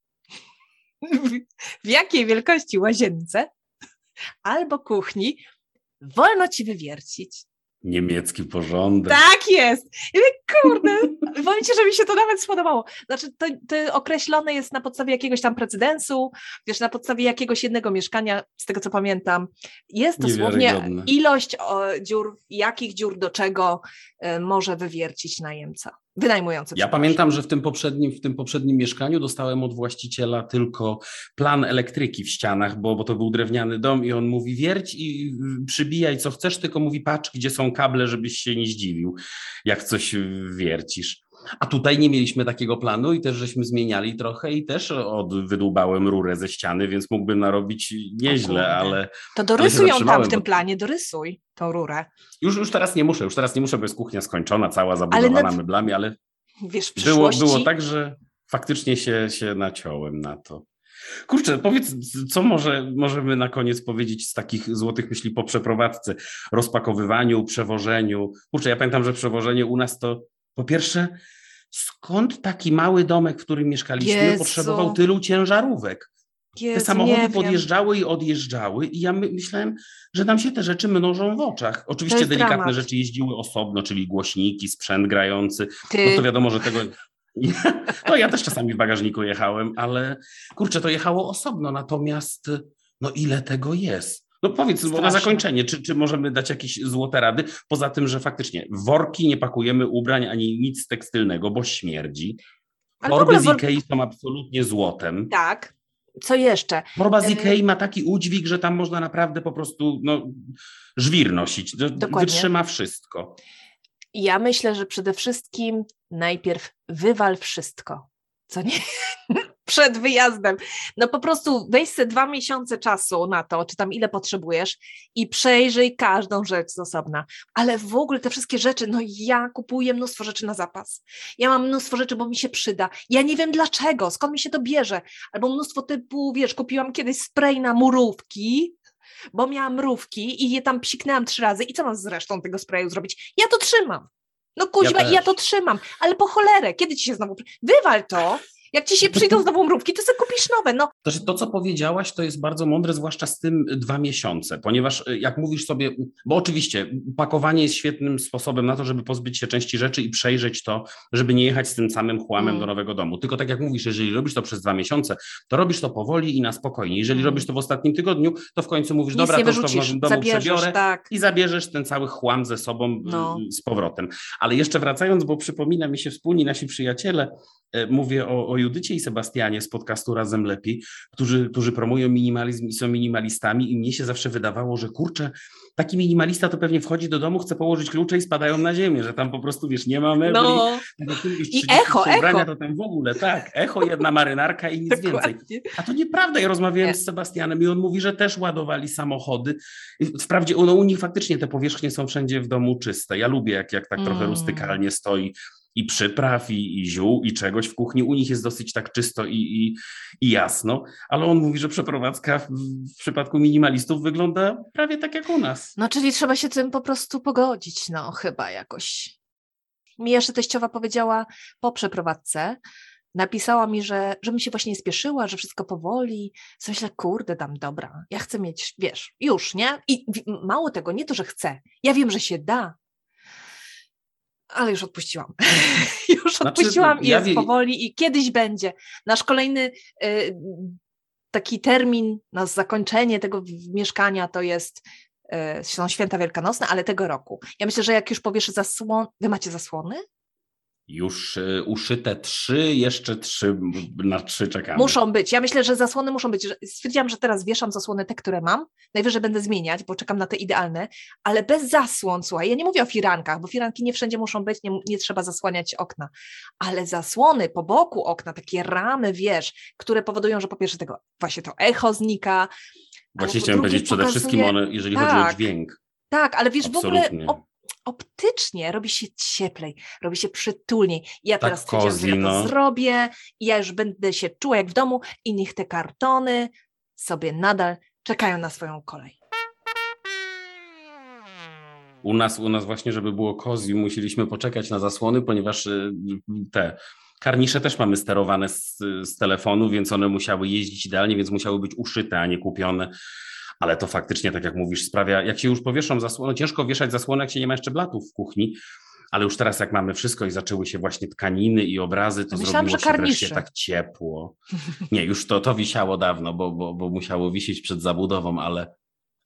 w, w jakiej wielkości łazience albo kuchni wolno ci wywiercić. Niemiecki porządek. Tak jest! I kurde, powiem ci, że mi się to nawet spodobało. Znaczy, to, to określone jest na podstawie jakiegoś tam precedensu, wiesz, na podstawie jakiegoś jednego mieszkania, z tego co pamiętam. Jest dosłownie ilość o, dziur, jakich dziur do czego e, może wywiercić najemca. Wynajmujący. Ja pamiętam, że w tym, poprzednim, w tym poprzednim mieszkaniu dostałem od właściciela tylko plan elektryki w ścianach, bo, bo to był drewniany dom i on mówi wierć i przybijaj co chcesz, tylko mówi patrz, gdzie są kable, żebyś się nie zdziwił, jak coś wiercisz. A tutaj nie mieliśmy takiego planu i też żeśmy zmieniali trochę i też od, wydłubałem rurę ze ściany, więc mógłbym narobić nieźle, ale To dorysuj ją tam w tym bo- planie, dorysuj tą rurę. już, już teraz nie muszę, już teraz nie muszę, bo jest kuchnia skończona, cała zabudowana nad- meblami, ale Wiesz, w było, było tak, że faktycznie się, się naciąłem na to. Kurczę, powiedz, co może, możemy na koniec powiedzieć z takich złotych myśli po przeprowadzce, rozpakowywaniu, przewożeniu. Kurczę, ja pamiętam, że przewożenie u nas to po pierwsze, skąd taki mały domek, w którym mieszkaliśmy, Jezu. potrzebował tylu ciężarówek? Te Jezu, nie samochody podjeżdżały i odjeżdżały i ja my, myślałem, że nam się te rzeczy mnożą w oczach. Oczywiście delikatne dramat. rzeczy jeździły osobno, czyli głośniki, sprzęt grający, Ty, no to wiadomo, że tego. No ja też czasami w bagażniku jechałem, ale kurczę, to jechało osobno. Natomiast no ile tego jest? No powiedz, bo na zakończenie, czy, czy możemy dać jakieś złote rady? Poza tym, że faktycznie worki nie pakujemy ubrań ani nic tekstylnego, bo śmierdzi. ale Torby z Ikei są absolutnie złotem. Tak. Co jeszcze? Torba z Ikei ma taki udźwig, że tam można naprawdę po prostu no, żwir nosić. Dokładnie. Wytrzyma wszystko. Ja myślę, że przede wszystkim najpierw wywal wszystko, co nie przed wyjazdem. No po prostu weź sobie dwa miesiące czasu na to, czy tam ile potrzebujesz i przejrzyj każdą rzecz z osobna. Ale w ogóle te wszystkie rzeczy, no ja kupuję mnóstwo rzeczy na zapas. Ja mam mnóstwo rzeczy, bo mi się przyda. Ja nie wiem dlaczego, skąd mi się to bierze. Albo mnóstwo typu, wiesz, kupiłam kiedyś spray na murówki, bo miałam mrówki i je tam psiknęłam trzy razy i co mam z resztą tego sprayu zrobić? Ja to trzymam. No kuźwa, Ja ja, to trzymam, ale po cholerę, kiedy ci się znowu... Wywal to, jak ci się przyjdą znowu mrówki, to sobie kupisz nowe, no. To, to, co powiedziałaś, to jest bardzo mądre, zwłaszcza z tym dwa miesiące, ponieważ y, jak mówisz sobie, bo oczywiście pakowanie jest świetnym sposobem na to, żeby pozbyć się części rzeczy i przejrzeć to, żeby nie jechać z tym samym chłamem Mm. do nowego domu. Tylko tak jak mówisz, jeżeli robisz to przez dwa miesiące, to robisz to powoli i na spokojnie. Jeżeli Mm. robisz to w ostatnim tygodniu, to w końcu mówisz, Nic dobra, to już to w nowym domu przebiorę tak. i zabierzesz ten cały chłam ze sobą y, No. z powrotem. Ale jeszcze wracając, bo przypomina mi się wspólni nasi przyjaciele, e, mówię o, o Judycie i Sebastianie z podcastu Razem Lepiej, którzy, którzy promują minimalizm i są minimalistami i mnie się zawsze wydawało, że kurczę, taki minimalista to pewnie wchodzi do domu, chce położyć klucze i spadają na ziemię, że tam po prostu, wiesz, nie ma mebli. No, I 30 echo, ubrania, echo. to tam w ogóle, tak, echo, jedna marynarka i nic więcej. dokładnie. A to nieprawda. Ja rozmawiałem Nie. z Sebastianem i on mówi, że też ładowali samochody. Wprawdzie no, u nich faktycznie te powierzchnie są wszędzie w domu czyste. Ja lubię, jak, jak tak trochę Mm. rustykalnie stoi i przypraw, i, i ziół, i czegoś w kuchni. U nich jest dosyć tak czysto i, i, i jasno, ale on mówi, że przeprowadzka w, w przypadku minimalistów wygląda prawie tak jak u nas. No, czyli trzeba się tym po prostu pogodzić, no chyba jakoś. Mi jeszcze teściowa powiedziała po przeprowadzce, napisała mi, że, że mi się właśnie nie spieszyła, że wszystko powoli. Co myślę, kurde, tam dobra, ja chcę mieć, wiesz, już, nie? I mało tego, nie to, że chcę. Ja wiem, że się da. Ale już odpuściłam. już Znaczy, odpuściłam i ja jest wie- powoli i kiedyś będzie. Nasz kolejny y, taki termin na zakończenie tego mieszkania to jest y, są święta wielkanocne, ale tego roku. Ja myślę, że jak już powieszę zasłon... Wy macie zasłony? Już y, uszyte trzy, jeszcze trzy, na trzy czekamy. Muszą być. Ja myślę, że zasłony muszą być. Stwierdziłam, że teraz wieszam zasłony te, które mam. Najwyżej będę zmieniać, bo czekam na te idealne, ale bez zasłon, słuchaj. Ja nie mówię o firankach, bo firanki nie wszędzie muszą być, nie, nie trzeba zasłaniać okna. Ale zasłony po boku okna, takie ramy, wiesz, które powodują, że po pierwsze tego właśnie to echo znika. Właśnie chciałem powiedzieć, przede wszystkim one, jeżeli chodzi o Tak. dźwięk. Tak, ale wiesz, w ogóle Absolutnie. Optycznie robi się cieplej, robi się przytulniej. I Ja Tak teraz stwierdziłam, że ja cozy, to no. zrobię i ja już będę się czuła jak w domu i niech te kartony sobie nadal czekają na swoją kolej. U nas, u nas właśnie, żeby było cozy, musieliśmy poczekać na zasłony, ponieważ y, te karnisze też mamy sterowane z, z telefonu, więc one musiały jeździć idealnie, więc musiały być uszyte, a nie kupione. Ale to faktycznie, tak jak mówisz, sprawia, jak się już powieszą zasłony, no ciężko wieszać zasłony, jak się nie ma jeszcze blatów w kuchni, ale już teraz jak mamy wszystko i zaczęły się właśnie tkaniny i obrazy, to Myślałam, zrobiło się wreszcie karnisze. tak ciepło. Nie, już to, to wisiało dawno, bo, bo, bo musiało wisieć przed zabudową, ale,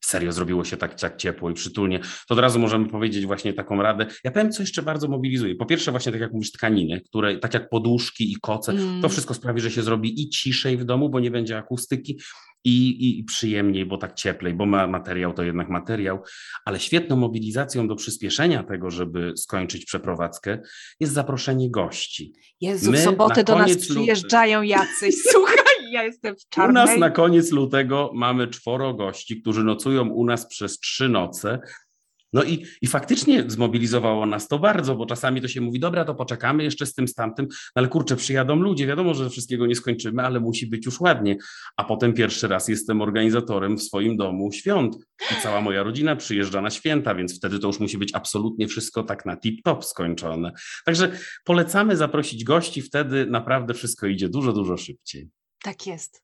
serio zrobiło się tak, tak ciepło i przytulnie, to od razu możemy powiedzieć właśnie taką radę. Ja powiem, co jeszcze bardzo mobilizuje. Po pierwsze właśnie tak jak mówisz, tkaniny, które tak jak poduszki i koce, Mm. to wszystko sprawi, że się zrobi i ciszej w domu, bo nie będzie akustyki i, i, przyjemniej, bo tak cieplej, bo ma materiał to jednak materiał, ale świetną mobilizacją do przyspieszenia tego, żeby skończyć przeprowadzkę jest zaproszenie gości. Jezu, My w sobotę do nas przyjeżdżają jacyś. Słuchaj, ja jestem w U czarnej. nas na koniec lutego mamy czworo gości, którzy nocują u nas przez trzy noce. No i, i faktycznie zmobilizowało nas to bardzo, bo czasami to się mówi, dobra, to poczekamy jeszcze z tym, z tamtym, no ale kurczę, przyjadą ludzie, wiadomo, że wszystkiego nie skończymy, ale musi być już ładnie. A potem pierwszy raz jestem organizatorem w swoim domu świąt i cała moja rodzina przyjeżdża na święta, więc wtedy to już musi być absolutnie wszystko tak na tip-top skończone. Także polecamy zaprosić gości, wtedy naprawdę wszystko idzie dużo, dużo szybciej. Tak jest.